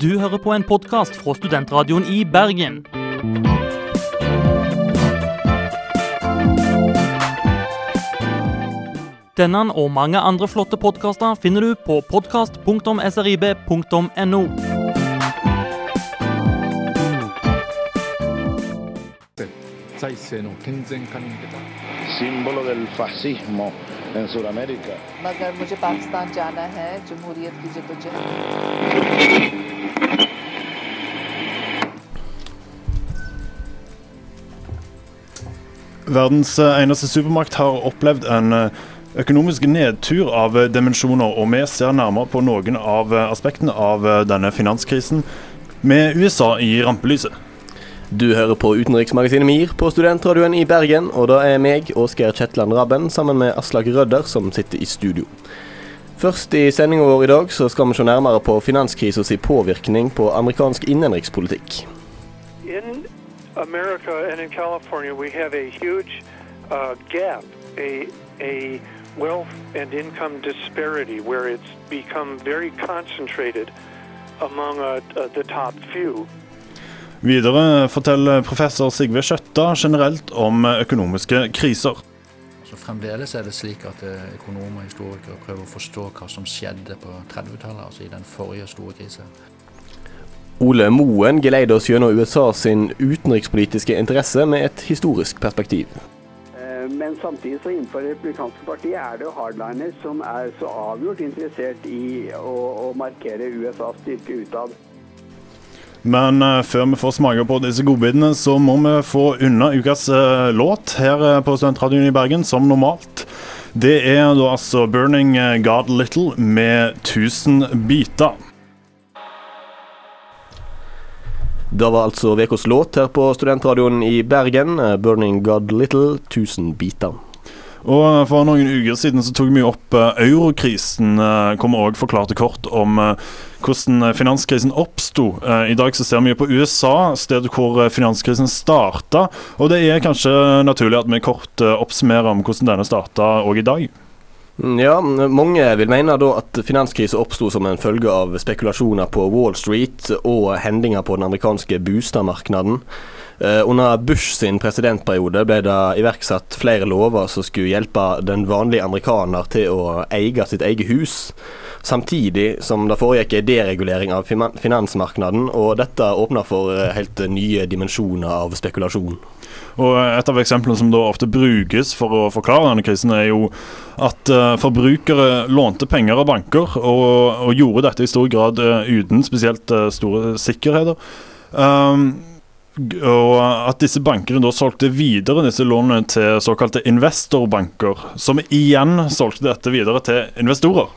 Du hører på en podkast fra Studentradioen i Bergen. Denne og mange andre flotte podkaster finner du på podkast.srib.no. símbolo del fascismo en Sudamérica. मगर मुझे पाकिस्तान जाना है जमहूरियत की जदोजहद Verdens eh, eneste supermakt har opplevd en eh, økonomisk nedtur av eh, dimensjoner, og vi ser nærmere på noen av aspektene av denne finanskrisen med USA i rampelyset. Du hører på utenriksmagasinet MIR på studentradioen i Bergen, og da er meg, Åsgeir Kjetland Rabben, sammen med Aslak Rødder, som sitter i studio. Først i sendinga vår i dag så skal vi se nærmere på finanskrisa si påvirkning på amerikansk innenrikspolitikk. in America and in California, we have a huge uh, gap, a, a wealth and income disparity where it's become very concentrated among uh, uh, the top few. Videre forteller professor Sigve Skjøtta generelt om økonomiske kriser. Så Fremdeles er det slik at eh, økonomer og historikere prøver å forstå hva som skjedde på 30-tallet, altså i den forrige store krisen. Ole Moen geleider oss gjennom USA sin utenrikspolitiske interesse med et historisk perspektiv. Eh, Men samtidig så innenfor det republikanske partiet er det jo hardliners som er så avgjort interessert i å, å markere USAs styrke utad. Men eh, før vi får smake på disse godbitene, så må vi få unna ukas eh, låt her på Studentradioen i Bergen, som normalt. Det er da altså 'Burning God Little' med 1000 biter. Det var altså ukas låt her på studentradioen i Bergen, eh, 'Burning God Little', 1000 biter. Og eh, For noen uker siden så tok vi opp eh, eurokrisen, Kom òg forklarte kort om hvordan finanskrisen oppsto. I dag så ser vi på USA, stedet hvor finanskrisen starta. Og det er kanskje naturlig at vi kort oppsummerer om hvordan denne starta òg i dag. Ja, mange vil mene da at finanskrisen oppsto som en følge av spekulasjoner på Wall Street og hendinger på den amerikanske boligmarkedet. Eh, Under Bush sin presidentperiode ble det iverksatt flere lover som skulle hjelpe den vanlige amerikaner til å eie sitt eget hus, samtidig som det foregikk en deregulering av finan- finansmarkedet, og dette åpna for eh, helt nye dimensjoner av spekulasjon. Og Et av eksemplene som da ofte brukes for å forklare denne krisen, er jo at eh, forbrukere lånte penger av banker, og, og gjorde dette i stor grad eh, uten spesielt eh, store sikkerheter. Um, og at disse bankene da solgte videre disse lånene til såkalte investorbanker, som igjen solgte dette videre til investorer.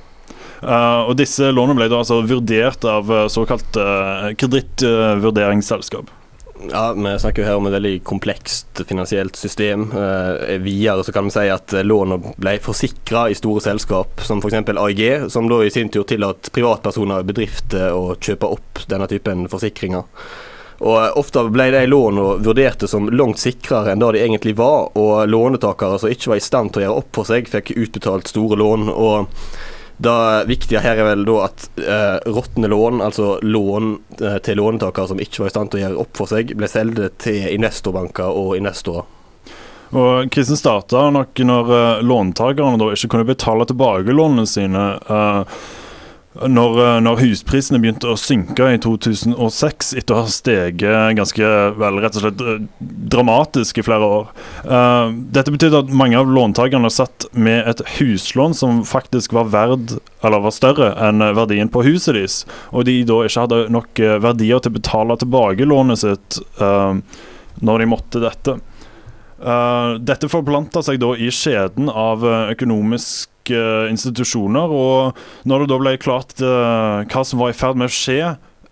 Uh, og disse lånene ble da altså vurdert av såkalt uh, kredittvurderingsselskap. Ja, Vi snakker jo her om et veldig komplekst finansielt system. Eh, videre så kan vi si at lånene ble forsikra i store selskap, som f.eks. AIG, som da i sin tur tillot privatpersoner og bedrifter å kjøpe opp denne typen forsikringer. Og eh, Ofte ble de lånene vurderte som langt sikrere enn det de egentlig var, og lånetakere som ikke var i stand til å gjøre opp for seg, fikk utbetalt store lån. og det viktige her er vel da at eh, råtne lån, altså lån eh, til låntakere som ikke var i stand til å gjøre opp for seg, ble solgt til investorbanker og investorer. Og Krisen starta nok når uh, låntakerne da ikke kunne betale tilbake lånene sine. eh, når, eh, når husprisene begynte å synke i 2006 etter å ha steget ganske vel, rett og slett eh, dramatisk i flere år. uh, dette betydde at mange av låntakerne satt med et huslån som faktisk var verd, eller var større enn verdien på huset deres, og de da ikke hadde nok verdier til å betale tilbake lånet sitt uh, når de måtte dette. Uh, dette forplanta seg da i skjeden av eh, eh, institusjoner, og når det da ble klart eh, hva som var i ferd med å skje,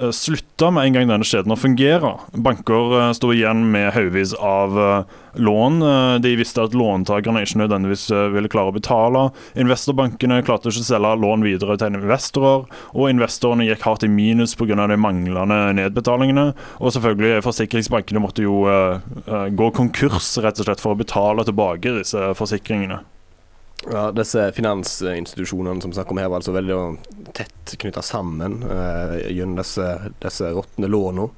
uh, slutta med en gang denne skjeden å fungere. Banker uh, sto igjen med haugevis av eh, lån. Eh, de visste at låntakerne ikke nødvendigvis eh, ville klare å betale. Investorbankene klarte ikke å selge lån videre til investorer, og investorene gikk hardt i minus pga. de manglende nedbetalingene. Og selvfølgelig, forsikringsbankene måtte jo eh, eh, gå konkurs rett og slett for å betale tilbake disse forsikringene. Ja, Disse finansinstitusjonene som snakker om her, var altså veldig tett knytta sammen eh, gjennom disse, disse råtne lånene.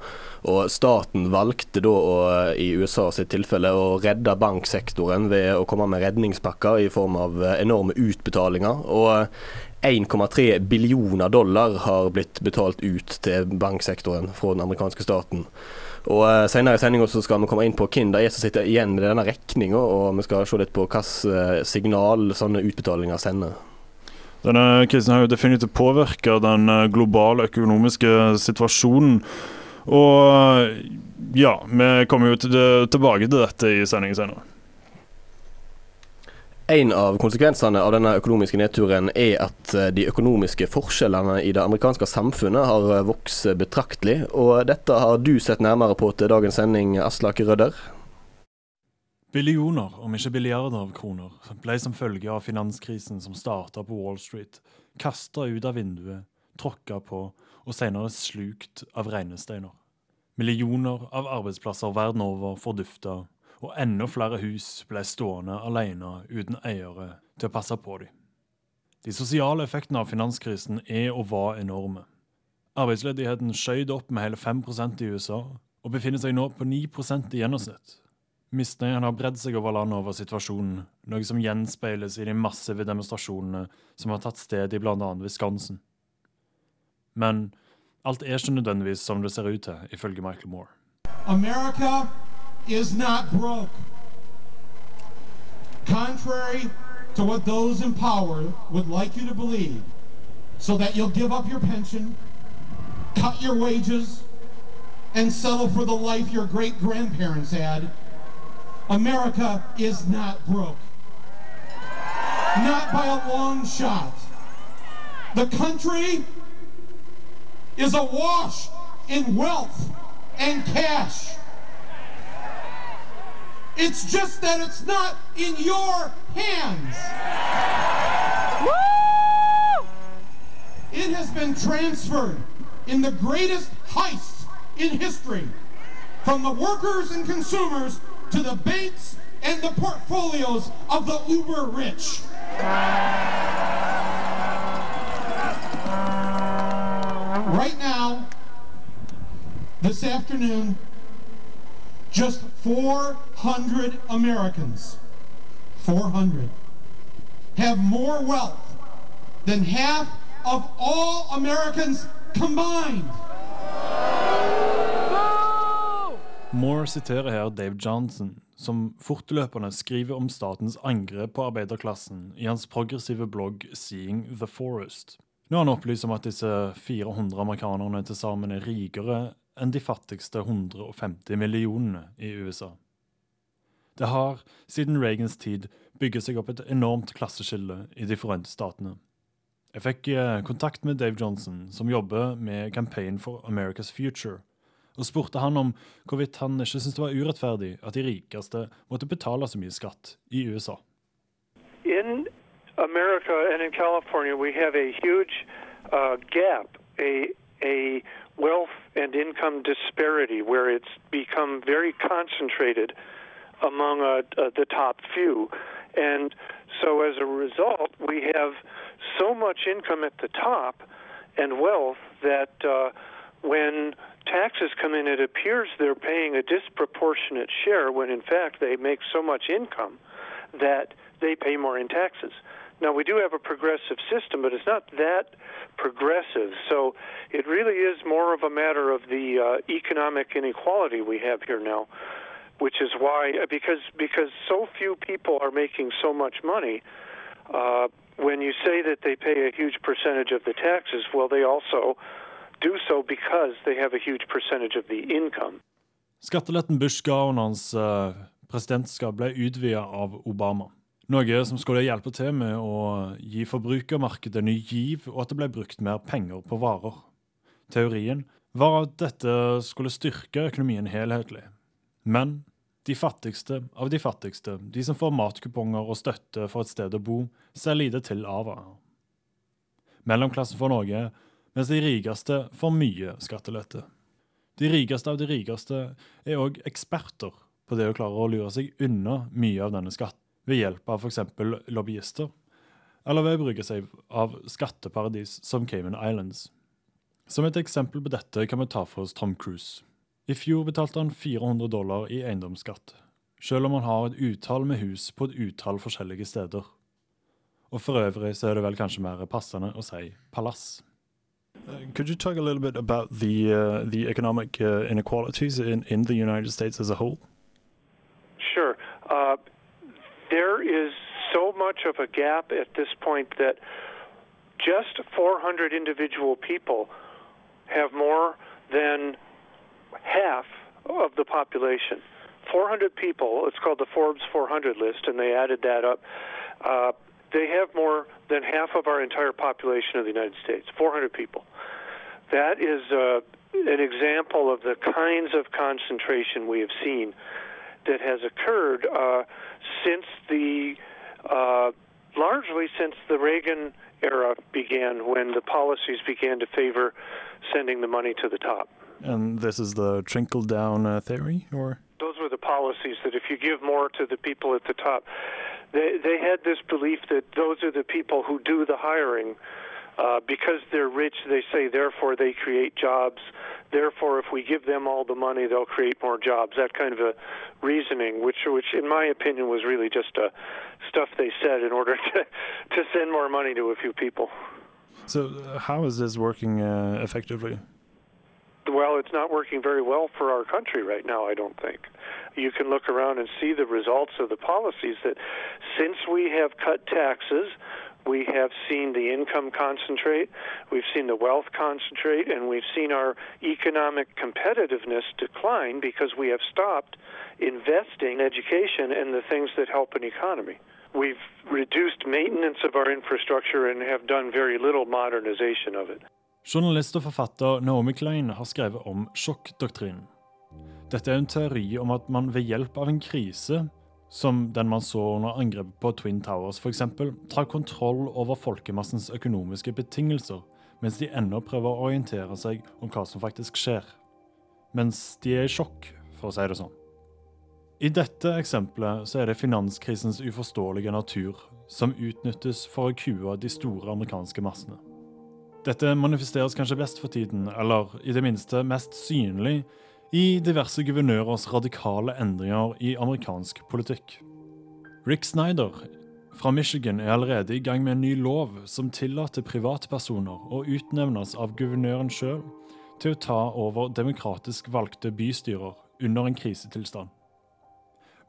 Og staten valgte da å, i USA sitt tilfelle å redde banksektoren ved å komme med redningspakker i form av enorme utbetalinger. Og 1,3 billioner dollar har blitt betalt ut til banksektoren fra den amerikanske staten. Og uh, Senere i sendinga skal vi komme inn på hvem det er som sitter igjen med denne regninga, og vi skal se litt på hvilke signal sånne utbetalinger sender. Denne krisen har jo definitivt påvirka den eh, globale økonomiske situasjonen. Og ja, vi kommer jo tilbake til dette i sendingen senere. En av konsekvensene av denne økonomiske nedturen er at eh, de økonomiske forskjellene i det amerikanske samfunnet har eh, vokst betraktelig. Og dette har du sett nærmere på til dagens sending, Aslak Rødder. Billioner, om ikke billiarder av kroner, ble som følge av finanskrisen som starta på Wall Street, kasta ut av vinduet, tråkka på og senere slukt av regnesteiner. Millioner av arbeidsplasser verden over fordufta og enda flere hus ble stående alene uten eiere til å passe på dem. De sosiale effektene av finanskrisen er og var enorme. Arbeidsledigheten skjøt opp med hele 5% i USA, og befinner seg nå på 9% i gjennomsnitt. Misnøyen har bredd seg over landet over situasjonen, noe som gjenspeiles i de massive demonstrasjonene som har tatt sted i bl.a. Wisconsin. Men alt er ikke nødvendigvis som det ser ut til, ifølge Michael Moore. America is not broke. Contrary to what those in power would like you to believe, so that you'll give up your pension, cut your wages, and settle for the life your great grandparents had, America is not broke. Not by a long shot. The country is awash in wealth and cash. It's just that it's not in your hands. It has been transferred in the greatest heist in history from the workers and consumers to the banks and the portfolios of the uber rich. Right now, this afternoon, just 400 Americans, 400, have more wealth than half of all Americans combined. Moore siterer her Dave Johnson, som fortløpende skriver om statens angrep på arbeiderklassen i hans progressive blogg Seeing the Forest. Nå har han opplyst om at disse 400 amerikanerne til sammen er rikere enn de fattigste 150 millionene i USA. Det har siden Reagans tid bygget seg opp et enormt klasseskille i De forente statene. Jeg fikk eh, kontakt med Dave Johnson, som jobber med Campaign for America's Future, og spurte han om hvorvidt han ikke syntes det var urettferdig at de rikeste måtte betale så mye skatt i USA. In America and in California, we have a huge uh, gap, a, a wealth and income disparity where it's become very concentrated among uh, uh, the top few. And so as a result, we have so much income at the top and wealth that uh, when taxes come in, it appears they're paying a disproportionate share when in fact they make so much income that they pay more in taxes. Now, we do have a progressive system, but it's not that progressive. So it really is more of a matter of the uh, economic inequality we have here now, which is why, because, because so few people are making so much money. Uh, when you say that they pay a huge percentage of the taxes, well, they also do so because they have a huge percentage of the income. Skatteletten Bush ga under hans uh, presidentskap ble utvida av Obama. Noe som skulle hjelpe til med å gi forbrukermarkedet ny giv, og at det ble brukt mer penger på varer. Teorien var at dette skulle styrke økonomien helhetlig. Men de fattigste av de fattigste, de som får matkuponger og støtte for et sted å bo, ser lite til av det. Mellomklassen får noe, mens de rikeste får mye skattelette. De rikeste av de rikeste er òg eksperter på det å klare å lure seg unna mye av denne skatten ved hjelp av f.eks. lobbyister. eller ved å bruke seg av skatteparadis som Cayman Islands. Som et eksempel på dette kan vi ta for oss Tom Cruise. I fjor betalte han 400 dollar i eiendomsskatt, selv om han har et utall med hus på et utall forskjellige steder. Og for øvrig så er det vel kanskje mer passende å si palass. Uh, could you talk a little bit about the uh, the economic uh, inequalities in, in the United States as a whole? Much of a gap at this point that just 400 individual people have more than half of the population. 400 people, it's called the Forbes 400 list, and they added that up. Uh, they have more than half of our entire population of the United States, 400 people. That is uh, an example of the kinds of concentration we have seen that has occurred uh, since the uh, largely since the Reagan era began, when the policies began to favor sending the money to the top. And this is the trickle down uh, theory, or those were the policies that if you give more to the people at the top, they they had this belief that those are the people who do the hiring. Uh, because they're rich, they say, therefore they create jobs. Therefore, if we give them all the money, they'll create more jobs. That kind of a reasoning, which, which in my opinion, was really just uh, stuff they said in order to, to send more money to a few people. So, uh, how is this working uh, effectively? Well, it's not working very well for our country right now, I don't think. You can look around and see the results of the policies that since we have cut taxes, we have seen the income concentrate, we've seen the wealth concentrate, and we've seen our economic competitiveness decline because we have stopped investing in education and the things that help an economy. We've reduced maintenance of our infrastructure and have done very little modernization of it. Journalist og forfatter Naomi Klein har skrevet om sjokkdoktrinen. Dette er en teori om at man ved hjelp av en krise, som den man så under angrepet på Twin Towers f.eks., tar kontroll over folkemassens økonomiske betingelser, mens de ennå prøver å orientere seg om hva som faktisk skjer. Mens de er i sjokk, for å si det sånn. I dette eksempelet så er det finanskrisens uforståelige natur som utnyttes for å kue de store amerikanske massene. Dette manifesteres kanskje best for tiden, eller i det minste mest synlig, i diverse guvernørers radikale endringer i amerikansk politikk. Rick Snyder fra Michigan er allerede i gang med en ny lov som tillater privatpersoner å utnevnes av guvernøren sjøl til å ta over demokratisk valgte bystyrer under en krisetilstand.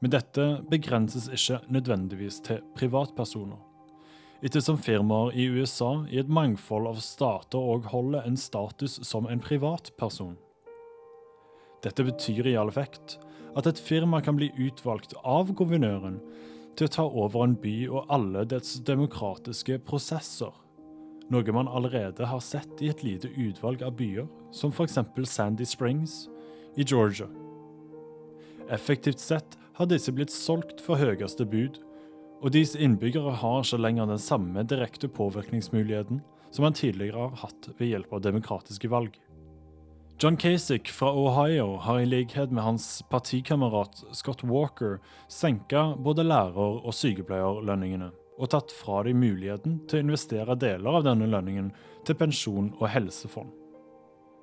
Men dette begrenses ikke nødvendigvis til privatpersoner ettersom firmaer i USA i et mangfold av stater òg holder en status som en privatperson. Dette betyr i all effekt at et firma kan bli utvalgt av guvernøren til å ta over en by og alle dets demokratiske prosesser, noe man allerede har sett i et lite utvalg av byer, som f.eks. Sandy Springs i Georgia. Effektivt sett har disse blitt solgt for høyeste bud, og deres innbyggere har ikke lenger den samme direkte påvirkningsmuligheten som man tidligere har hatt ved hjelp av demokratiske valg. John Kasich fra Ohio har i likhet med hans partikamerat Scott Walker senka både lærer- og sykepleierlønningene, og tatt fra dem muligheten til å investere deler av denne lønningen til pensjon og helsefond.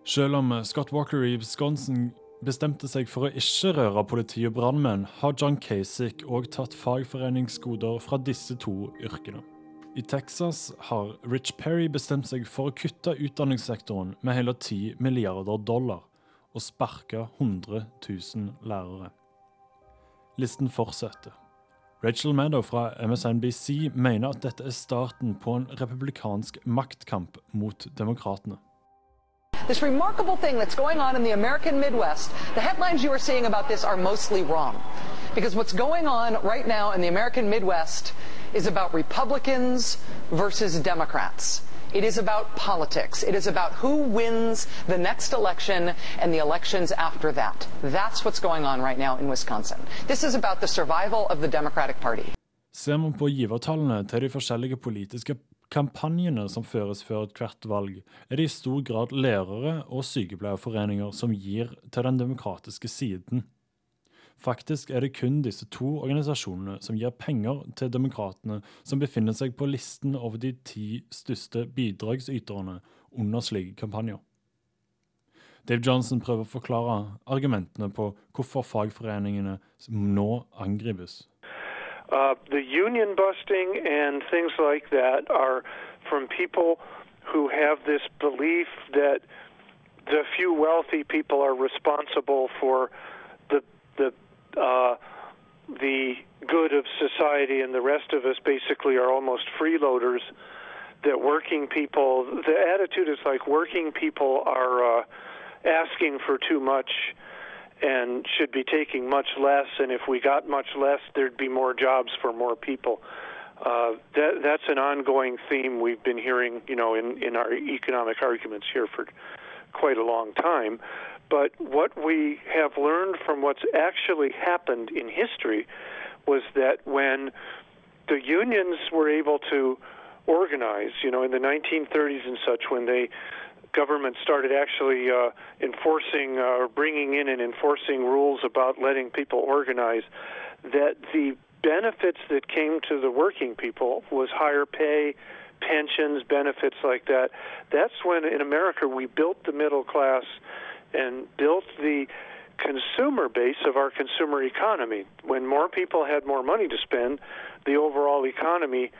Selv om Scott Walker i Wisconsin bestemte seg for å ikke røre politi og brannmenn, har John Kasich òg tatt fagforeningsgoder fra disse to yrkene. I Texas har Rich Perry bestemt seg for å kutte utdanningssektoren med hele 10 milliarder dollar og sparke 100 000 lærere. Listen fortsetter. Rachel Maddow fra MSNBC mener at dette er starten på en republikansk maktkamp mot demokratene. This remarkable thing that's going on in the American Midwest, the headlines you are seeing about this are mostly wrong. Because what's going on right now in the American Midwest is about Republicans versus Democrats. It is about politics. It is about who wins the next election and the elections after that. That's what's going on right now in Wisconsin. This is about the survival of the Democratic Party. Ser man på givertallene til de forskjellige politiske kampanjene som føres før hvert valg, er det i stor grad lærere og sykepleierforeninger som gir til den demokratiske siden. Faktisk er det kun disse to organisasjonene som gir penger til demokratene som befinner seg på listen over de ti største bidragsyterne under slike kampanjer. Dave Johnson prøver å forklare argumentene på hvorfor fagforeningene nå angripes. Uh, the union busting and things like that are from people who have this belief that the few wealthy people are responsible for the the uh, the good of society, and the rest of us basically are almost freeloaders. That working people, the attitude is like working people are uh, asking for too much and should be taking much less. And if we got much less, there'd be more jobs for more people. Uh, that, that's an ongoing theme we've been hearing, you know, in, in our economic arguments here for quite a long time. But what we have learned from what's actually happened in history was that when the unions were able to organize, you know, in the 1930s and such, when they government started actually uh, enforcing uh, or bringing in and enforcing rules about letting people organize, that the benefits that came to the working people was higher pay, pensions, benefits like that. That's when in America we built the middle class and built the consumer base of our consumer economy. When more people had more money to spend, the overall economy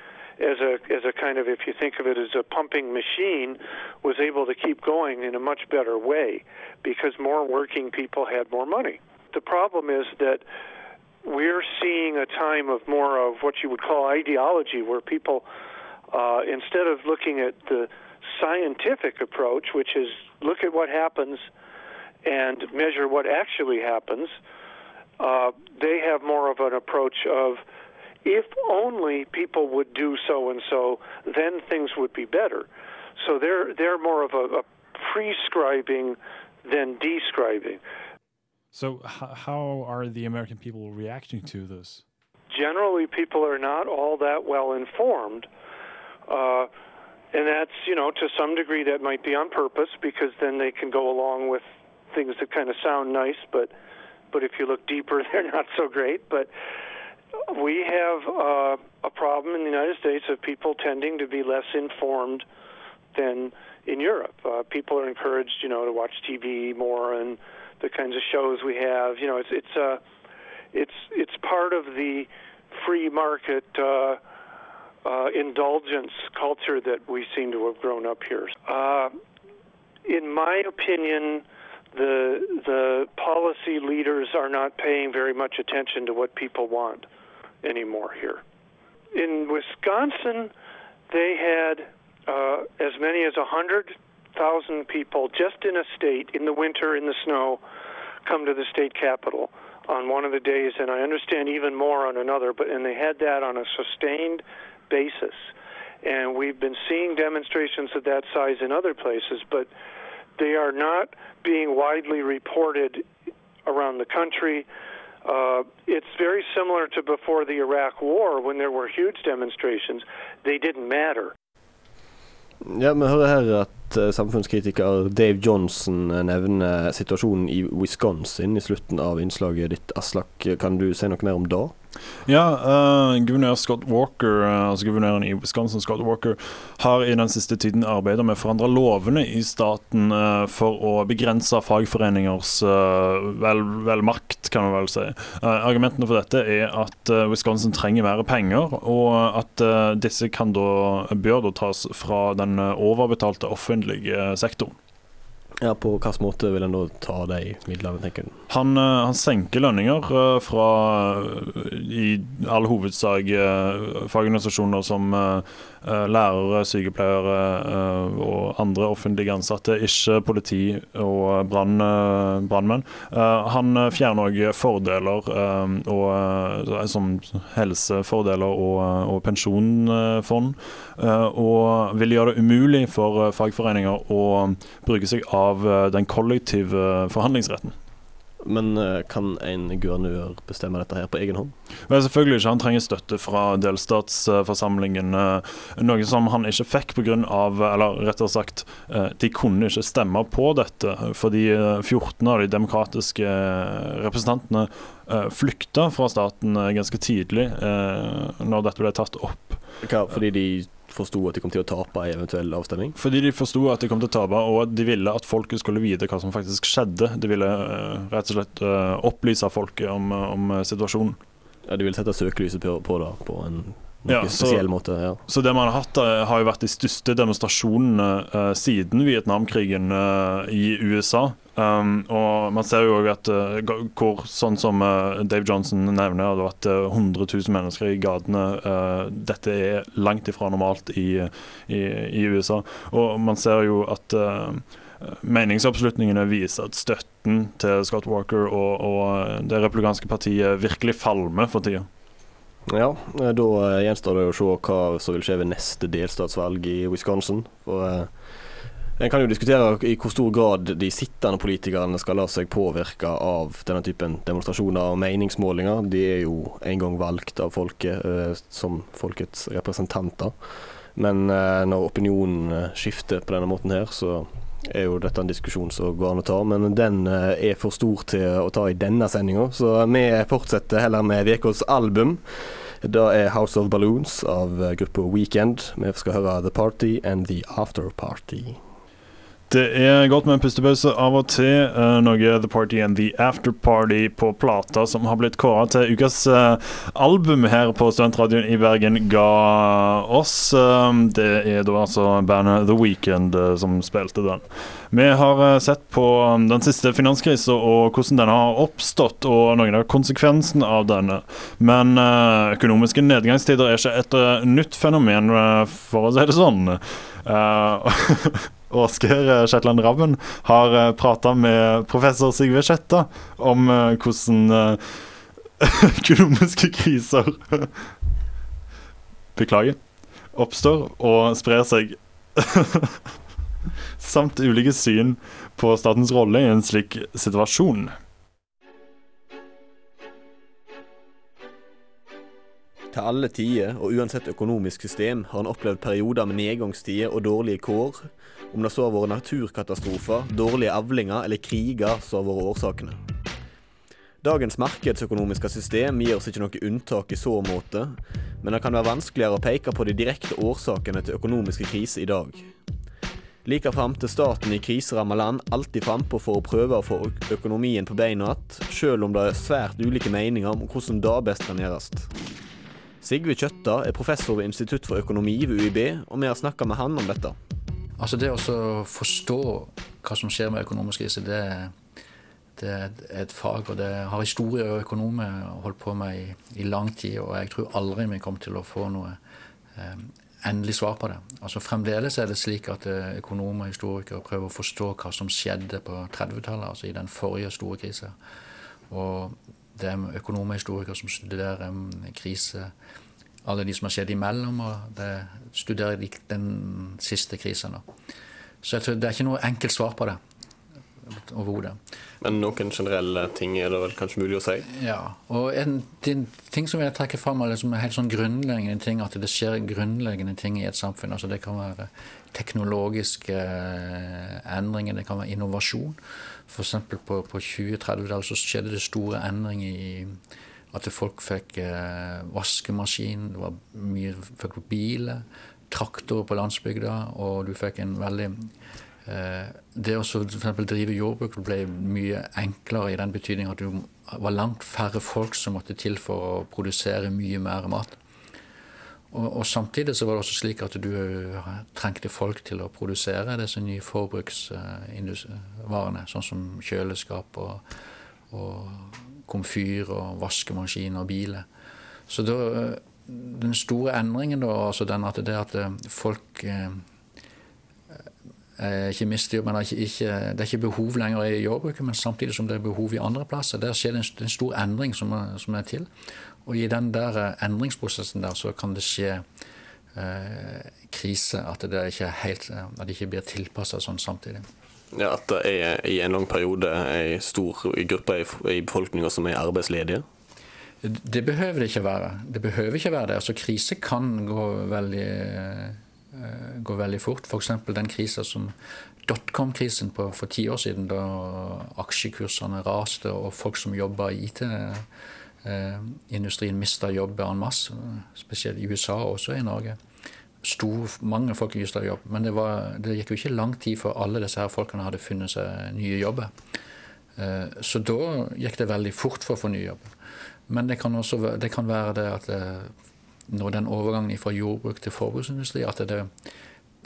as a as a kind of if you think of it as a pumping machine was able to keep going in a much better way because more working people had more money. The problem is that we're seeing a time of more of what you would call ideology where people uh, instead of looking at the scientific approach which is look at what happens and measure what actually happens uh, they have more of an approach of if only people would do so and so, then things would be better. So they're they're more of a, a prescribing than describing. So, h- how are the American people reacting to this? Generally, people are not all that well informed. Uh, and that's, you know, to some degree that might be on purpose because then they can go along with things that kind of sound nice, but but if you look deeper, they're not so great. But we have uh, a problem in the United States of people tending to be less informed than in Europe. Uh, people are encouraged, you know, to watch TV more and the kinds of shows we have. You know, it's it's uh, it's it's part of the free market uh, uh, indulgence culture that we seem to have grown up here. Uh, in my opinion, the the policy leaders are not paying very much attention to what people want anymore here. In Wisconsin, they had uh, as many as 100,000 people just in a state in the winter in the snow come to the state capitol on one of the days, and I understand even more on another. But and they had that on a sustained basis, and we've been seeing demonstrations of that size in other places, but they are not being widely reported around the country. Uh, it's very similar to before the Iraq War when there were huge demonstrations. They didn't matter. Ja, Vi hører her at uh, samfunnskritiker Dave Johnson nevner situasjonen i Wisconsin i slutten av innslaget ditt, Aslak. Kan du si noe mer om det? Ja, uh, guvernør Scott Walker, uh, altså guvernøren i Wisconsin, Scott Walker, har i den siste tiden arbeidet med å forandre lovene i staten uh, for å begrense fagforeningers vel, vel, makt, kan man vel si. argumentene for dette er at Wisconsin trenger mer penger, og at disse da, bør da tas fra den overbetalte offentlige sektoren. Ja, På hvilken måte vil en da ta de midlene, tenker du? Han, eh, han senker lønninger eh, fra eh, i all hovedsak fagorganisasjoner som lærere, sykepleiere og andre offentlige ansatte, ikke politi og brannmenn. Han fjerner òg fordeler og, som helsefordeler og, og pensjonfond, og vil gjøre det umulig for fagforeninger å bruke seg av den kollektive forhandlingsretten. Men uh, kan en guvernør bestemme dette her på egen hånd? Men selvfølgelig ikke. Han trenger støtte fra delstatsforsamlingen. Noe som han ikke fikk pga. Eller rettere sagt, de kunne ikke stemme på dette. Fordi 14 av de demokratiske representantene flykta fra staten ganske tidlig når dette ble tatt opp. Hva, fordi de forsto at de kom til å tape i eventuell avstemning? Fordi de forsto at de kom til å tape, og at de ville at folket skulle vite hva som faktisk skjedde. De ville uh, rett og slett uh, opplyse folket om, uh, om situasjonen. Ja, De ville sette søkelyset på, på det på en ja, spesiell måte. Ja. Så det man har hatt, har jo vært de største demonstrasjonene siden Vietnamkrigen i USA. Um, og man ser jo òg at uh, hvor, sånn som uh, Dave Johnson nevner, det vært uh, 100 000 mennesker i gatene. Uh, dette er langt ifra normalt i, i, i, USA. Og man ser jo at meningsoppslutningene viser at støtten til Scott Walker og, og det republikanske partiet virkelig falmer for tida. Ja, da gjenstår det å se hva som vil skje ved neste delstatsvalg i Wisconsin. For en kan jo diskutere i hvor stor grad de sittende politikerne skal la seg påvirke av denne typen demonstrasjoner og meningsmålinger. De er jo en gang valgt av folket eh, som folkets representanter. Men eh, når opinionen eh, skifter på denne måten her, så er jo dette en diskusjon som går an å ta. Men den er for stor til å ta i denne sendinga, så vi fortsetter heller med ukas album. Det er House of Balloons av gruppa Weekend. Vi skal høre The Party and The After Party. Det er godt med en pustepause av og til. Uh, noe The Party and The After Party på plata som har blitt kåra til ukas uh, album her på Studentradioen i Bergen, ga oss. Uh, det er da altså bandet The Weekend som spilte den. Vi har sett på den siste finanskrisa og hvordan den har oppstått, og noen av konsekvensene av denne. Men økonomiske nedgangstider er ikke et nytt fenomen, for å si det sånn. Åsgeir Shetland Rabben har eh, prata med professor Sigve Skjetta om eh, hvordan eh, økonomiske kriser Beklager. Oppstår og sprer seg. Samt ulike syn på statens rolle i en slik situasjon. Til alle tider, og uansett økonomisk system, har han opplevd perioder med nedgangstider og dårlige kår, om det så har vært naturkatastrofer, dårlige avlinger eller kriger som har vært årsakene. Dagens markedsøkonomiske system gir oss ikke noe unntak i så måte, men det kan være vanskeligere å peke på de direkte årsakene til økonomiske kriser i dag. Like fram til staten i kriseramma land alltid frampå for å prøve å få økonomien på beina igjen, sjøl om det er svært ulike meninger om hvordan det best kan gjøres. Sigve Kjøtta er professor ved Institutt for økonomi ved UiB, og vi har snakka med han om dette. Altså Det å forstå hva som skjer med økonomisk krise, det, det, er et fag. og Det har historie og økonomer holdt på med i, i, lang tid. Og jeg tror aldri vi kommer til å få noe eh, endelig svar på det. Altså Fremdeles er det slik at eh, økonomer og historikere prøver å forstå hva som skjedde på 30-tallet, altså i den forrige store krisa. Det er økonomer og historikere som studerer krise alle de som har skjedd imellom, og det studerer de den siste krisen. Så jeg tror det er ikke noe enkelt svar på det overhodet. Men noen generelle ting er det vel kanskje mulig å si? Ja. Og en ting som jeg trekker fram, er liksom helt sånn grunnleggende ting, at det skjer grunnleggende ting i et samfunn. altså Det kan være teknologiske eh, endringer, det kan være innovasjon. F.eks. på, på 20-30-tallet så skjedde det store endringer i at folk fikk eh, vaskemaskin, det var mye fikk biler, traktorer på landsbygda, og du fikk en veldig eh, Det å f.eks. drive jordbruk ble mye enklere i den betydning at det var langt færre folk som måtte til for å produsere mye mer mat. Og, og, samtidig så var det også slik at du eh, trengte folk til å produsere disse nye forbruksvarene, sånn som kjøleskap og, og komfyr og vaskemaskin og biler. Så da, den store endringen da, altså den at det at eh, folk eh, ikke mister men det er ikke, det er ikke behov lenger i jordbruket, men samtidig som det er behov i andre plasser. Der skjer det en, en stor endring som er, som er, til. Og i den der eh, endringsprosessen der så kan det skje eh, krise, at det ikke, helt, at det ikke blir tilpassa sånn samtidig. Ja, At det er i en lang periode en stor gruppe i befolkninga som er arbeidsledige? Det behøver det ikke være. Det behøver ikke være det. Altså, krise kan gå veldig, gå veldig fort. F.eks. den krisa som dotcom-krisen for ti år siden, da aksjekursene raste og folk som jobba i IT-industrien mista jobber en masse, spesielt i USA og også i Norge. Stor, mange folk mista jobb, men det, var, det, gikk jo ikke lang tid før alle disse her folkene hadde funnet seg nye jobber. Så da gikk det veldig fort for å få ny jobb. Men det kan også det kan være det at det, når den overgangen fra jordbruk til forbruksindustri at det,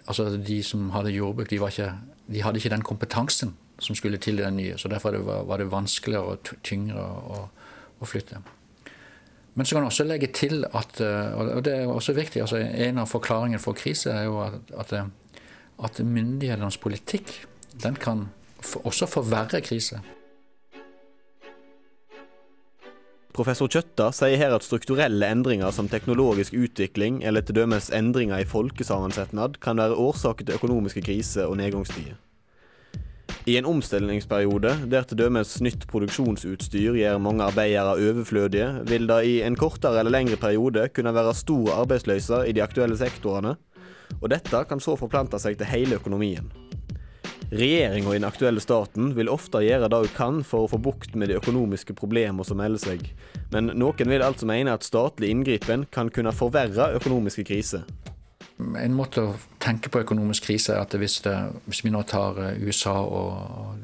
altså De som hadde jordbruk, de, ikke, de, hadde ikke den kompetansen som skulle til den nye. så Derfor var, var det vanskeligere og tyngre å, å, flytte. Men så kan man også legge til at og det er også viktig, altså En av forklaringene for krise er jo at, at, at myndighetenes politikk den kan også forverre krise. Professor Kjøtta sier her at strukturelle endringer som teknologisk utvikling eller dømes endringer i folkesammensetnad kan være årsaker til økonomiske kriser og nedgangstider. I en omstillingsperiode der dømes nytt produksjonsutstyr gjør mange arbeidere overflødige, vil det i en kortere eller lengre periode kunne være stor arbeidsløse i de aktuelle sektorene, og dette kan så forplante seg til hele økonomien. Regjeringa i den aktuelle staten vil ofte gjøre det hun kan for å få bukt med de økonomiske problemene som melder seg, men noen vil altså mene at statlig inngripen kan kunne forverre økonomiske kriser. En måte å tenke på økonomisk krise er at hvis, det, hvis vi nå tar USA og,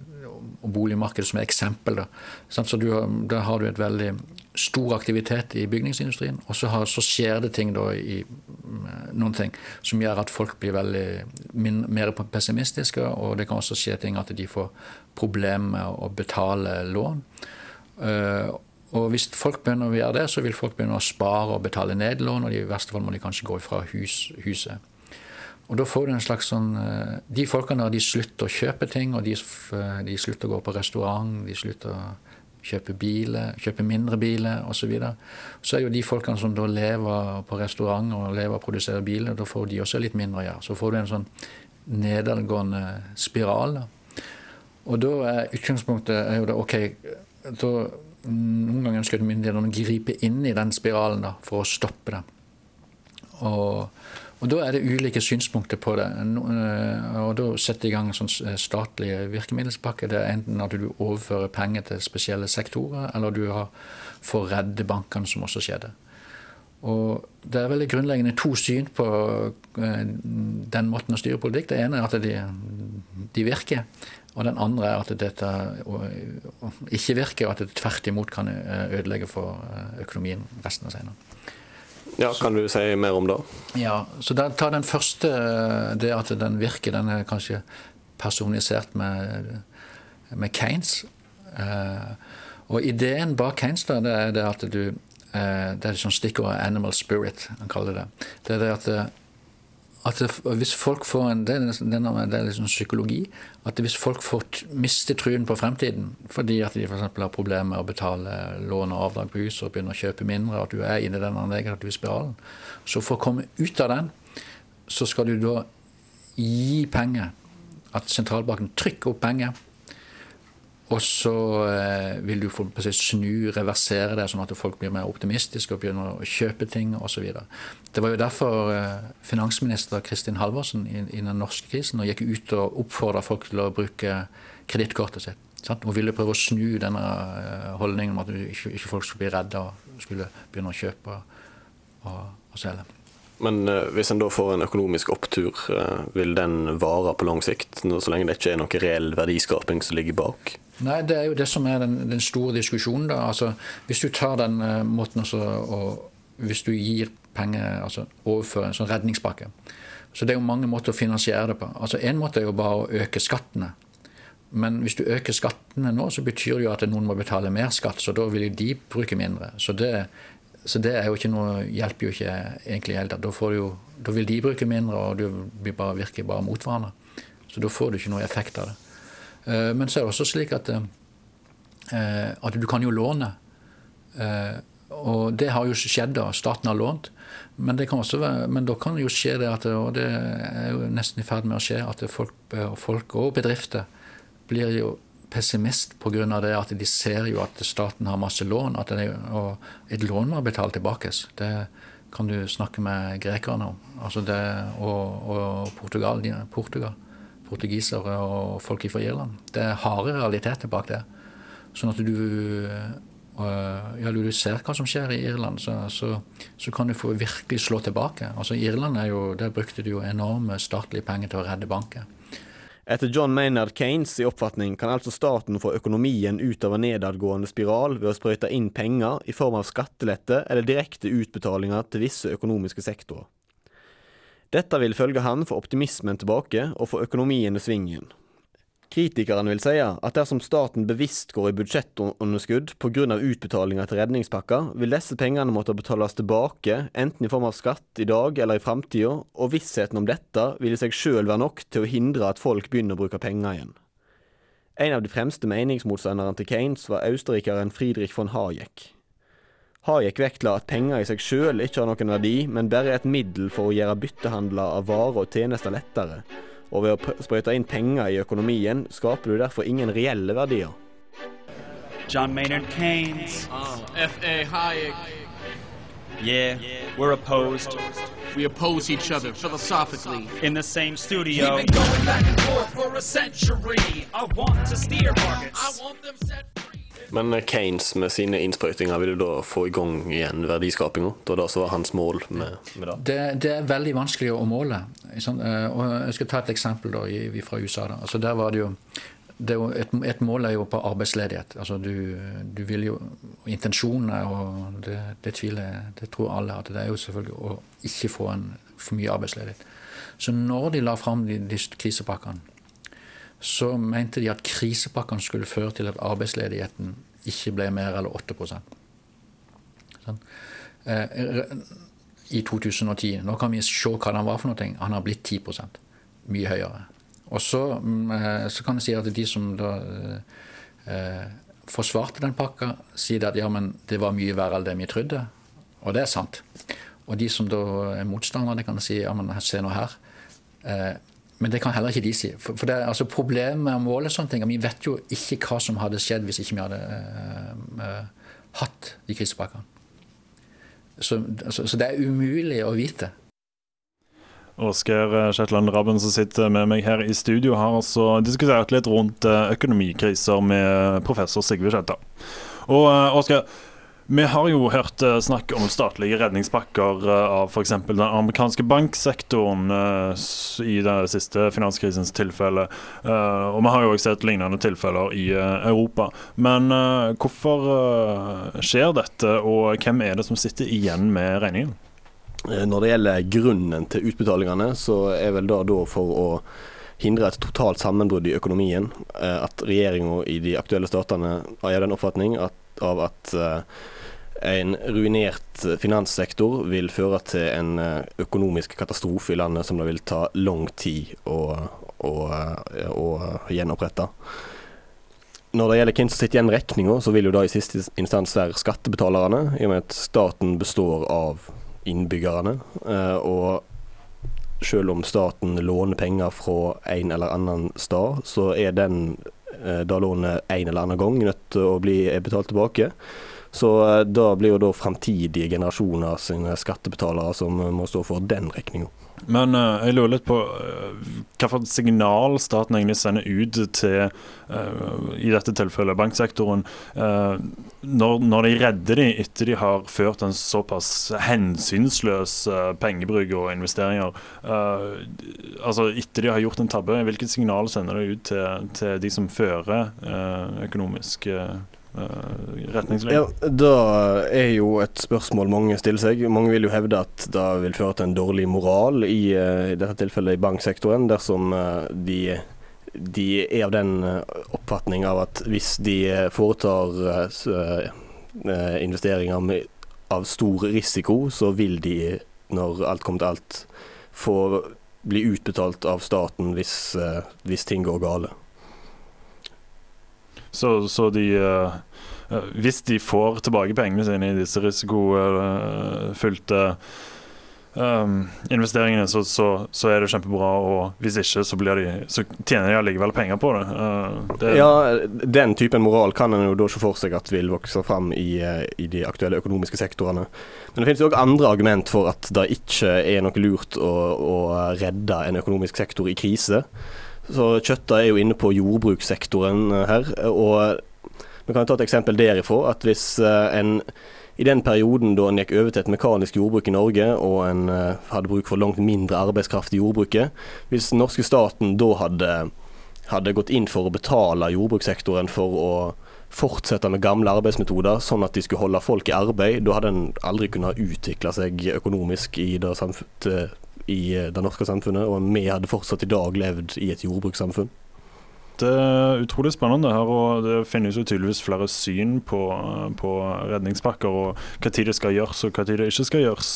og boligmarkedet som et eksempel, da, så du, da har du et veldig stor aktivitet i bygningsindustrien, og så, har, så skjer det ting da i noen ting som gjør at folk blir veldig min, mer pessimistiske, og det kan også skje ting at de får problemer med å betale lån. Uh, og hvis folk begynner å gjøre det, så vil folk begynne å spare og betale ned lån, og i verste fall må de kanskje gå fra hus, huset. Og da får du en slags sånn De folkene der de slutter å kjøpe ting, og de, de slutter å gå på restaurant, de slutter å kjøpe biler, kjøpe mindre biler osv. Så, videre. så er jo de folkene som da lever på restaurant og lever og produserer biler, da får de også litt mindre å gjøre. Så får du en sånn nedadgående spiral. Da. Og da er utgangspunktet er jo da OK da, Noen ganger ønsker myndighetene å gripe inn i den spiralen da, for å stoppe det. Og og Da er det ulike synspunkter på det. Eh, og Da setter de i gang en sånn eh, statlig virkemiddelspakke. Det er enten at du overfører penger til spesielle sektorer, eller du har får redde bankene, som også skjedde. Og Det er veldig grunnleggende to syn på eh, den måten å styre politikk. Det ene er at de, de virker, og den andre er at dette ikke virker, og at det tvert imot kan ødelegge for økonomien resten av senere. Ja, Kan du si mer om det? Ja, så da, Ta den første, det at den virker. Den er kanskje personisert med, med Keynes. Eh, og ideen bak Keynes da, det er det at du eh, Det er sånn stikkordet 'animal spirit', han kaller det. Det er det at eh, at hvis folk får en, det er, liksom psykologi. At hvis folk får mister truen på fremtiden fordi at de f.eks. har problemer med å betale lån og avdrag på huset og begynner å kjøpe mindre, at du er inne i den negative spiralen, så for å komme ut av den, så skal du da gi penger. At sentralbanken trykker opp penger og så eh, vil du få snu, reversere det, sånn at folk blir mer optimistiske og begynner å kjøpe ting osv. Det var jo derfor eh, finansminister Kristin Halvorsen i, i, den norske krisen gikk ut og oppfordra folk til å bruke kredittkortet sitt. Sant? Hun ville prøve å snu denne eh, holdningen om at ikke, ikke folk skulle bli redde og skulle begynne å kjøpe og, og selge. Men hvis en da får en økonomisk opptur, vil den vare på lang sikt? Så lenge det ikke er noe reell verdiskaping som ligger bak? Nei, det er jo det som er den, den store diskusjonen. da. Altså, Hvis du tar den uh, måten også, og hvis du gir penger, altså overfører en sånn redningspakke Så det er jo mange måter å finansiere det på. Altså En måte er jo bare å øke skattene. Men hvis du øker skattene nå, så betyr det jo at noen må betale mer skatt, så da vil jo de bruke mindre. Så det, så det er jo ikke noe, hjelper jo ikke egentlig helt. Da, jo, da vil de bruke mindre, og du bare, virker bare mot hverandre. Så da får du ikke noe effekt av det. Eh, men så er det også slik at, eh, at du kan jo låne. Eh, og det har jo skjedd, da. Staten har lånt. Men, være, men da kan det jo skje det, at, og det er jo nesten i ferd med å skje, at folk, folk og bedrifter blir jo pessimist pga. det at de ser jo at staten har masse lån, at det, og et lån må betale tilbake. Det kan du snakke med grekerne om. Altså det, og, og Portugal, Portugal, portugisere og folk fra Irland. Det er harde realiteter bak det. Sånn at du ja, du ser hva som skjer i Irland, så, så, så, kan du få virkelig slå tilbake. Altså Irland er jo, Der brukte du jo enorme statlige penger til å redde banken. Etter John Maynard Keynes i oppfatning kan altså staten få økonomien ut av en nedadgående spiral ved å sprøyte inn penger i form av skattelette eller direkte utbetalinger til visse økonomiske sektorer. Dette vil følge han få optimismen tilbake og få økonomien i svingen. Kritikerne vil si at dersom staten bevisst går i budsjettunderskudd pga. utbetalinger til redningspakker, vil disse pengene måtte betales tilbake, enten i form av skatt i dag eller i framtida, og vissheten om dette vil i seg sjøl være nok til å hindre at folk begynner å bruke penger igjen. En av de fremste meningsmotstanderne til Keynes var østerrikeren Friedrich von Hayek. Hayek vektla at penger i seg sjøl ikke har noen verdi, men bare er et middel for å gjøre byttehandler av varer og tjenester lettere, og ved å sprøyte inn penger i økonomien skaper du derfor ingen reelle verdier. John Maynard Keynes. Uh, F.A. Hayek. Yeah, we're opposed. We oppose each other philosophically. In the same studio. We've been going back and forth for a century. I want to steer markets. I want them set free. Men Keynes med sine innsprøytinger ville da få i gang igjen verdiskapinga? Det var det var hans mål med, med det? det? det? er veldig vanskelig å måle. Sånn, og jeg skal ta et eksempel da, fra USA. Da. Altså, der var det jo, et, et, mål er jo på arbeidsledighet. Altså, du, du vil jo Intensjonen og det, det tviler det tror alle at det er jo selvfølgelig å ikke få en for mye arbeidsledighet. Så når de la fram de, de krisepakkene så mente de at krisepakkene skulle føre til at arbeidsledigheten ikke ble mer eller 8 sånn. Eh, I 2010. Nå kan vi se hva han var for noe. Han har blitt 10% Mye høyere. Og så, mm, eh, så, kan jeg si at de som da eh, forsvarte den pakka, sier at ja, men det var mye verre enn det vi trodde. Og det er sant. Og de som da er motstandere, kan si ja, men se nå her. Eh, men det kan heller ikke de si. For, for det, altså Problemet med å måle sånne ting Vi vet jo ikke hva som hadde skjedd hvis ikke vi hadde uh, hatt de krisepakkene. Så, så, så, det er umulig å vite. Oskar eh, Shetland Rabben som sitter med meg her i studio, har altså diskutert litt rundt økonomikriser med professor Sigve Skjelta. Og Oskar, vi har jo hørt uh, snakk om statlige redningspakker uh, av f.eks. den amerikanske banksektoren uh, i den siste finanskrisens tilfelle. Og vi har jo også sett lignende tilfeller i Europa. Men hvorfor skjer dette, og hvem er det som sitter igjen med regningen? Når det gjelder grunnen til utbetalingene, så er vel det da for å hindre et totalt sammenbrudd i økonomien. At regjeringa i de aktuelle statene har den oppfatning at, av at en ruinert finanssektor vil føre til en eh, økonomisk katastrofe i landet som det vil ta lang tid å, å, eh, å gjenopprette. Når det gjelder hvem som sitter igjen med regninga, så vil jo da i siste instans være skattebetalerne, i og med at staten består av innbyggerne. Eh, og selv om staten låner penger fra en eller annen stad, så er den da lånet en eller annen gang nødt til å bli betalt tilbake. Så eh, da blir jo da fremtidige generasjoner sine skattebetalere som må stå for den regninga. Men uh, jeg lurer litt på uh, for signal staten egentlig sender ut til, uh, i dette tilfellet, banksektoren, når, når, de redder dem etter de har ført en såpass hensynsløs pengebruk og investeringer. altså Etter de har gjort en tabbe, hvilket signal sender det ut til, til de som fører økonomisk Eh, retningslinjer? Ja, Da er jo et spørsmål mange stiller seg. Mange vil jo hevde at det vil føre til en dårlig moral, i, eh, i dette tilfellet i banksektoren, dersom eh, de, de er av den oppfatning av at hvis de foretar investeringer av stor risiko, så vil de, når alt kommer til alt, få bli utbetalt av staten hvis, hvis ting går gale. Så, så de Hvis de får tilbake pengene sine i disse risikofylte um, investeringene, så, så, så, er det kjempebra. Og hvis ikke, så, de, så tjener de allikevel penger på det. Uh, det. Ja, den typen moral kan en jo da se for seg at vil vokse fram i, uh, i de aktuelle økonomiske sektorene. Men det finnes jo òg andre argument for at det ikke er noe lurt å, å redde en økonomisk sektor i krise. Så Kjøtta er jo inne på jordbrukssektoren her. og vi kan ta et eksempel derifra. at Hvis en i den perioden da en gikk over til et mekanisk jordbruk i Norge, og en uh, hadde bruk for langt mindre arbeidskraft i jordbruket, hvis den norske staten da hadde, hadde gått inn for å betale jordbrukssektoren for å fortsette med gamle arbeidsmetoder, sånn at de skulle holde folk i arbeid, da hadde en aldri kunnet utvikle seg økonomisk i det, i det norske samfunnet, og vi hadde fortsatt i dag levd i et jordbrukssamfunn. Det er utrolig spennende her, og det finnes jo tydeligvis flere syn på, på redningspakker og tid det skal gjøres og hva tid det ikke skal gjøres.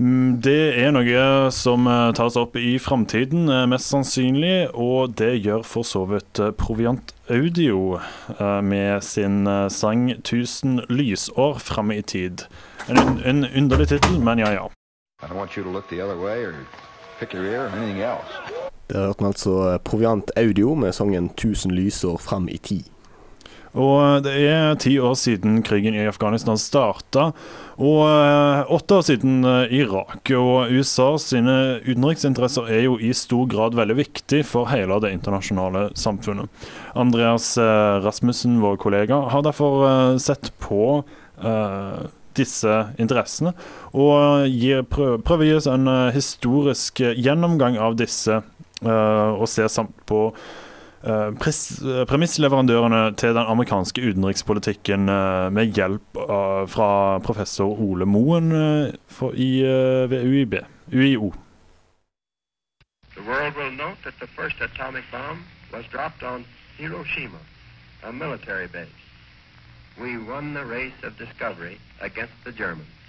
Mm, det er noe som eh, tas opp i framtiden, eh, mest sannsynlig, og det gjør for så vidt eh, Proviant Audio med sin sang 'Tusen lysår framme i tid'. En, en underlig tittel, men ja ja. I don't want you to look the other way or pick your ear or anything else. Det hørte vi altså eh, Proviant Audio med sangen 'Tusen lysår fram i tid'. Og eh, Det er ti år siden krigen i Afghanistan starta, og eh, åtte år siden Irak. Og USA sine utenriksinteresser er jo i stor grad veldig viktig for hele det internasjonale samfunnet. Andreas Rasmussen, vår kollega, har derfor sett på uh, disse interessene, og gir, prøver, å gi oss en historisk gjennomgang av disse og ser samt på eh, premissleverandørene til den amerikanske utenrikspolitikken eh, med hjelp fra professor Ole Moen ved UiB, UiO. The world will note that the first atomic bomb was dropped on Hiroshima, a military base. We won the race of discovery against the Germans.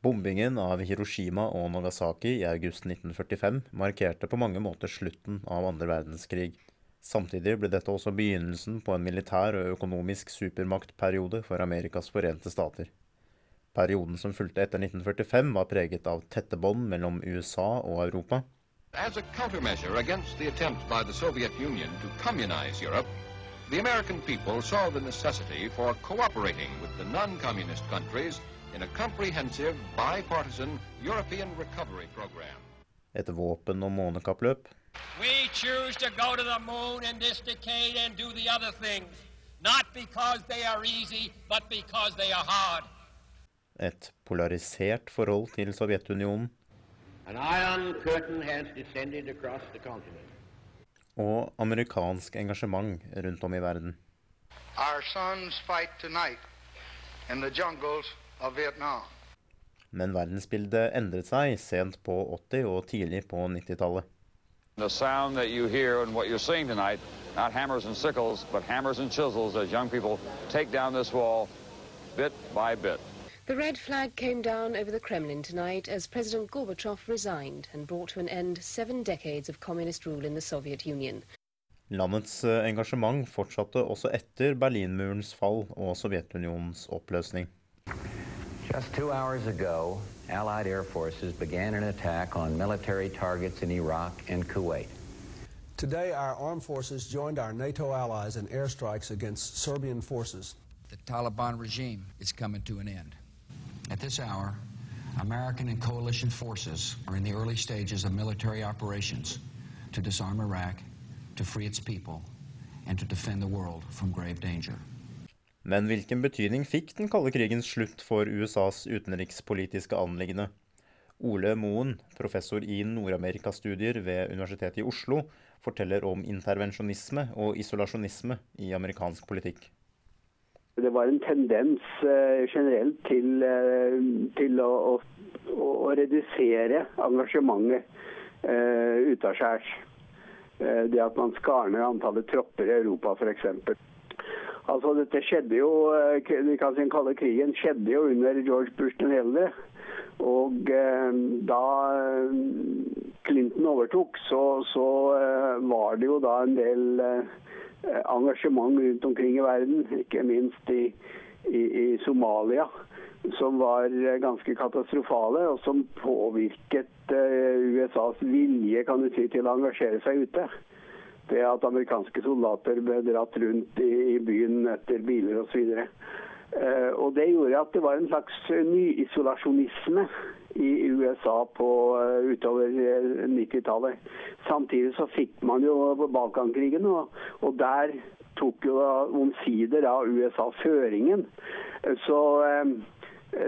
Bombingen av Hiroshima og Nagasaki i august 1945 markerte på mange måter slutten av andre verdenskrig. Samtidig ble dette også begynnelsen på en militær og økonomisk supermaktperiode for Amerikas forente stater. Perioden som fulgte etter 1945 var preget av tette bånd mellom USA og Europa. As a countermeasure against the attempt by the Soviet Union to communize Europe, the American people saw the necessity for cooperating with the non-communist countries in a comprehensive bipartisan European recovery program. Et våpen- og månekappløp. We choose to go to the moon in this decade and do the other things, not because they are easy, but because they are hard. Et polarisert forhold til Sovjetunionen. An iron curtain has descended across the continent. Og amerikansk engasjement rundt om i verden. Our sons fight tonight in the jungles men verdensbildet endret seg sent på 80- og tidlig på 90-tallet. The sound that you hear and what you're seeing tonight, not hammers and sickles, but hammers and chisels as young people take down this wall bit by bit. The red flag came down over the Kremlin tonight as President Gorbachev resigned and brought to an end seven decades of communist rule in the Soviet Union. Landets eh, engasjement fortsatte også etter Berlinmurens fall og Sovjetunionens oppløsning. Just two hours ago, Allied air forces began an attack on military targets in Iraq and Kuwait. Today, our armed forces joined our NATO allies in airstrikes against Serbian forces. The Taliban regime is coming to an end. At this hour, American and coalition forces are in the early stages of military operations to disarm Iraq, to free its people, and to defend the world from grave danger. Men hvilken betydning fikk den kalde krigens slutt for USAs utenrikspolitiske anliggende? Ole Moen, professor i Nord-Amerika-studier ved Universitetet i Oslo, forteller om intervensjonisme og isolasjonisme i amerikansk politikk. Det var en tendens uh, generelt til, uh, til å, å, å, redusere engasjementet uh, utaskjærs. Det at man skar ned antallet tropper i Europa f.eks. Altså, dette skjedde jo eh, vi kan si Den kalde krigen skjedde jo under George Bush den eldre. Og eh, da eh, Clinton overtok, så, så eh, var det jo da en del engasjement rundt omkring i verden. Ikke minst i, i, i Somalia. som var ganske katastrofale, og som påvirket eh, USAs vilje kan du si, til å engasjere seg ute. Det at amerikanske soldater ble dratt rundt i, i byen etter biler osv. Uh, og det gjorde at det var en slags nyisolasjonisme i USA på uh, utover 90-tallet. Samtidig så fikk man jo Balkankrigen, og, og der tok jo omsider da USA føringen. Så uh,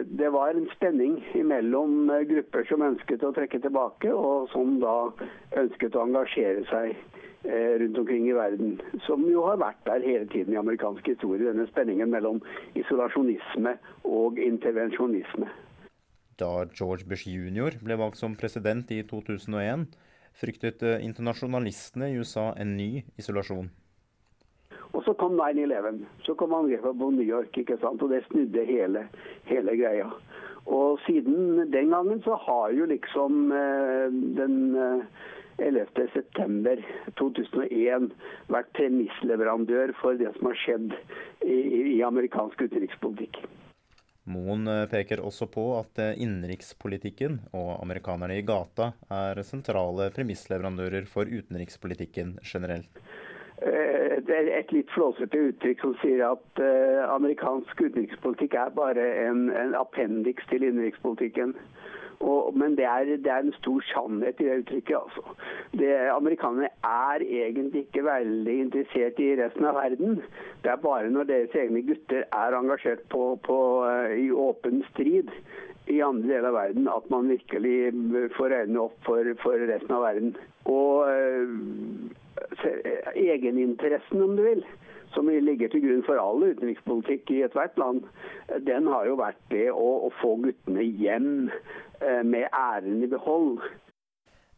det var en spenning mellom grupper som ønsket å trekke tilbake, og som da ønsket å engasjere seg rundt omkring i verden. Som jo har vært der hele tiden i amerikansk historie, denne spenningen mellom isolasjonisme og intervensjonisme. Da George Bush jr. ble valgt som president i 2001, fryktet internasjonalistene i USA en ny isolasjon. Og så kom 9-11. Så kom angrepet på New York, ikke sant? og det snudde hele, hele, greia. Og siden den gangen så har jo liksom eh, den eh, 11.9.2001 vært premissleverandør for det som har skjedd i, i amerikansk utenrikspolitikk. Moen peker også på at innenrikspolitikken og amerikanerne i gata er sentrale premissleverandører for utenrikspolitikken generelt. Det er et litt flåsete uttrykk som sier at amerikansk utenrikspolitikk er bare en, en appendix til innenrikspolitikken. Og, men det er, det er, en stor sannhet i det uttrykket. altså. Det, amerikanerne er egentlig ikke veldig interessert i resten av verden. Det er bare når deres egne gutter er engasjert på, på, i åpen strid i andre deler av verden at man virkelig får øynene opp for, for resten av verden. Og øh, egeninteressen, om du vil, som ligger til grunn for all utenrikspolitikk i ethvert land, den har jo vært det å, å få guttene hjem med æren i behold.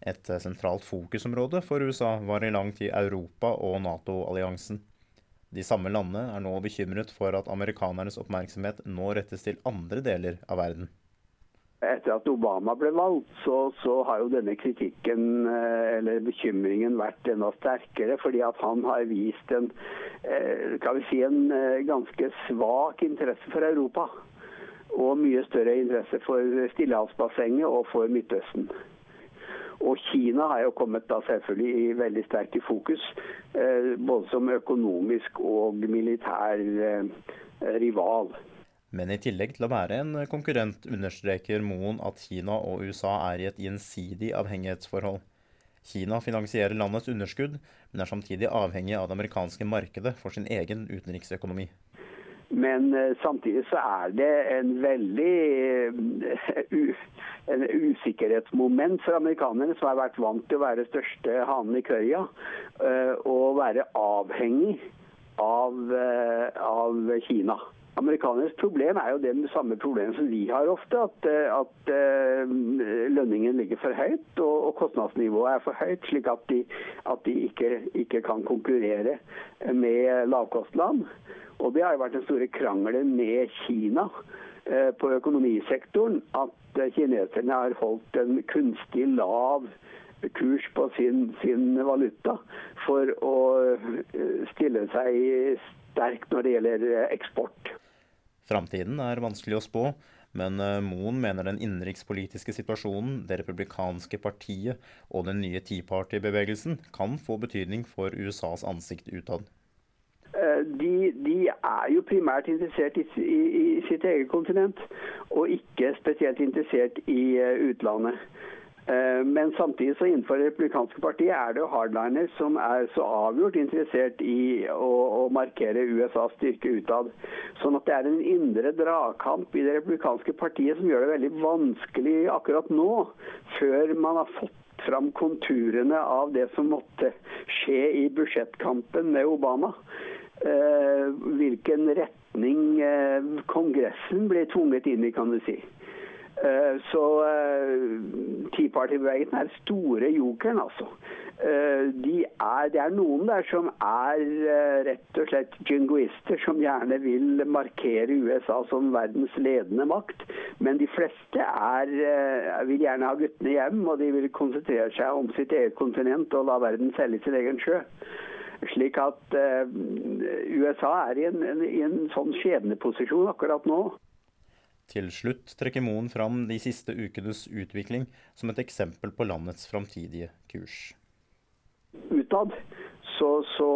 Et sentralt fokusområde for USA var i lang tid Europa og Nato-alliansen. De samme landene er nå bekymret for at amerikanernes oppmerksomhet nå rettes til andre deler av verden. Etter at Obama ble valgt, så, så, har jo denne kritikken eller bekymringen vært enda sterkere. Fordi at han har vist en, kan vi si, en ganske svak interesse for Europa. Og mye større interesse for Stillehavsbassenget og for Midtøsten. Og Kina har jo kommet da selvfølgelig i veldig sterkt i fokus. Både som økonomisk og militær rival. Men i tillegg til å være en konkurrent understreker Moen at Kina og USA er i et gjensidig avhengighetsforhold. Kina finansierer landets underskudd, men er samtidig avhengig av det amerikanske markedet for sin egen utenriksøkonomi. Men uh, samtidig så er det en veldig uh, en usikkerhetsmoment for amerikanerne, som har vært vant til å være største hanen i køya, å og være avhengig av, av Kina. Amerikanernes problem er jo det samme problemet som vi har ofte. At, at uh, lønningen ligger for høyt og, og, kostnadsnivået er for høyt, slik at de, at de ikke, ikke, kan konkurrere med lavkostland. Og det har jo vært den store krangelen med Kina uh, på økonomisektoren. At kineserne har holdt en kunstig lav kurs på sin, sin valuta for å stille seg sterkt når det gjelder eksport. Framtiden er vanskelig å spå, men Moen mener den innenrikspolitiske situasjonen, det republikanske partiet og den nye Tea Party-bevegelsen kan få betydning for USAs ansikt utad. De, de, er jo primært interessert i, i, i, sitt eget kontinent, og ikke spesielt interessert i utlandet. Men samtidig så innenfor det republikanske partiet er det jo hardliners som er så avgjort interessert i å, å markere USAs styrke utad. Sånn at det er en indre dragkamp i det republikanske partiet som gjør det veldig vanskelig akkurat nå, før man har fått fram konturene av det som måtte skje i budsjettkampen med Obama. Hvilken retning Kongressen blir tvunget inn i, kan du si. Så Tea Party-bevegelsen er store jokeren, altså. De er, det er noen der som er rett og slett jingoister, som gjerne vil markere USA som verdens ledende makt. Men de fleste er, vil gjerne ha guttene hjem, og de vil konsentrere seg om sitt eget kontinent og la verden selge sin egen sjø. Slik at USA er i en, i en sånn skjebneposisjon akkurat nå. Til slutt trekker Moen fram de siste ukenes utvikling som et eksempel på landets framtidige kurs. Utad så, så,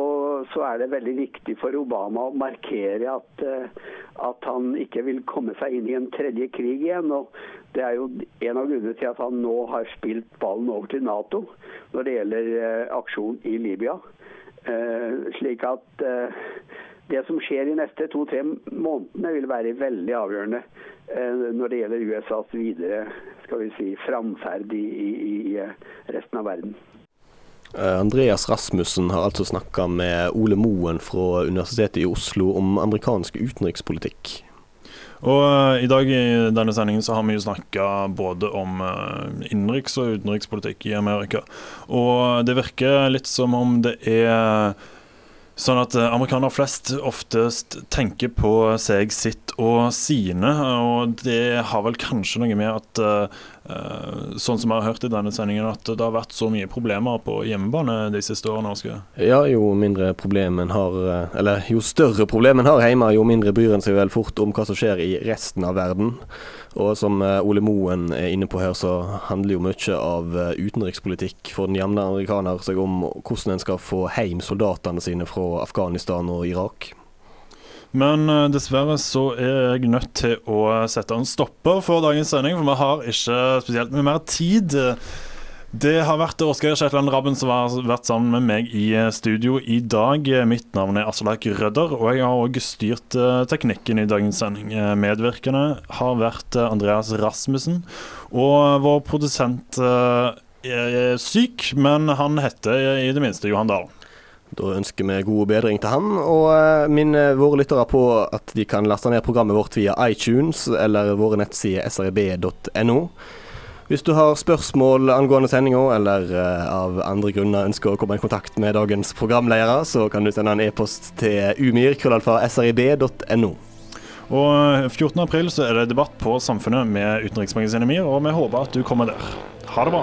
så er det veldig viktig for Obama å markere at, eh, at han ikke vil komme seg inn i en tredje krig igjen. og Det er jo en av grunnene til at han nå har spilt ballen over til Nato når det gjelder eh, aksjon i Libya. Eh, slik at det som skjer de neste to-tre månedene vil være veldig avgjørende eh, når det gjelder USAs videre skal vi si, framferd i, i, i eh, resten av verden. Eh, Andreas Rasmussen har altså snakka med Ole Moen fra Universitetet i Oslo om amerikansk utenrikspolitikk. Og i dag i denne sendingen så har vi jo snakka både om innenriks- og utenrikspolitikk i Amerika. Og det virker litt som om det er sånn at eh, amerikanere flest oftest tenker på seg, sitt og sine. Og det har vel kanskje noe med at eh, eh, sånn som jeg har hørt i denne sendingen, at det har vært så mye problemer på hjemmebane de siste årene. Oskar. Ja, jo mindre problem en har Eller jo større problem en har hjemme, jo mindre bryr en seg vel fort om hva som skjer i resten av verden. Og som eh, Ole Moen er inne på her, så handler jo mye av eh, utenrikspolitikk for den jevne amerikaner seg om hvordan en skal få hjem soldatene sine fra Afghanistan og Irak. Men eh, dessverre så er jeg nødt til å sette en stopper for dagens sending, for vi har ikke spesielt mye mer tid. Det har vært Oskar Shetland Rabben som har vært sammen med meg i studio i dag. Mitt navn er Aslak Rødder, og jeg har òg styrt eh, teknikken i dagens sending. Eh, Medvirkende har vært eh, Andreas Rasmussen, og vår produsent eh, er syk, men han heter i det minste Johan Dahl. Da ønsker vi god bedring til han, og eh, minner våre lyttere på at de kan laste ned programmet vårt via iTunes eller våre nettsider srib.no. Hvis du har spørsmål angående sendinga, eller eh, av andre grunner ønsker å komme i kontakt med dagens programledere, så kan du sende en e-post til umir.srib.no. Og 14.4 så er det debatt på Samfunnet med utenriksmagasinet MIR, og vi håper at du kommer der. Ha det bra.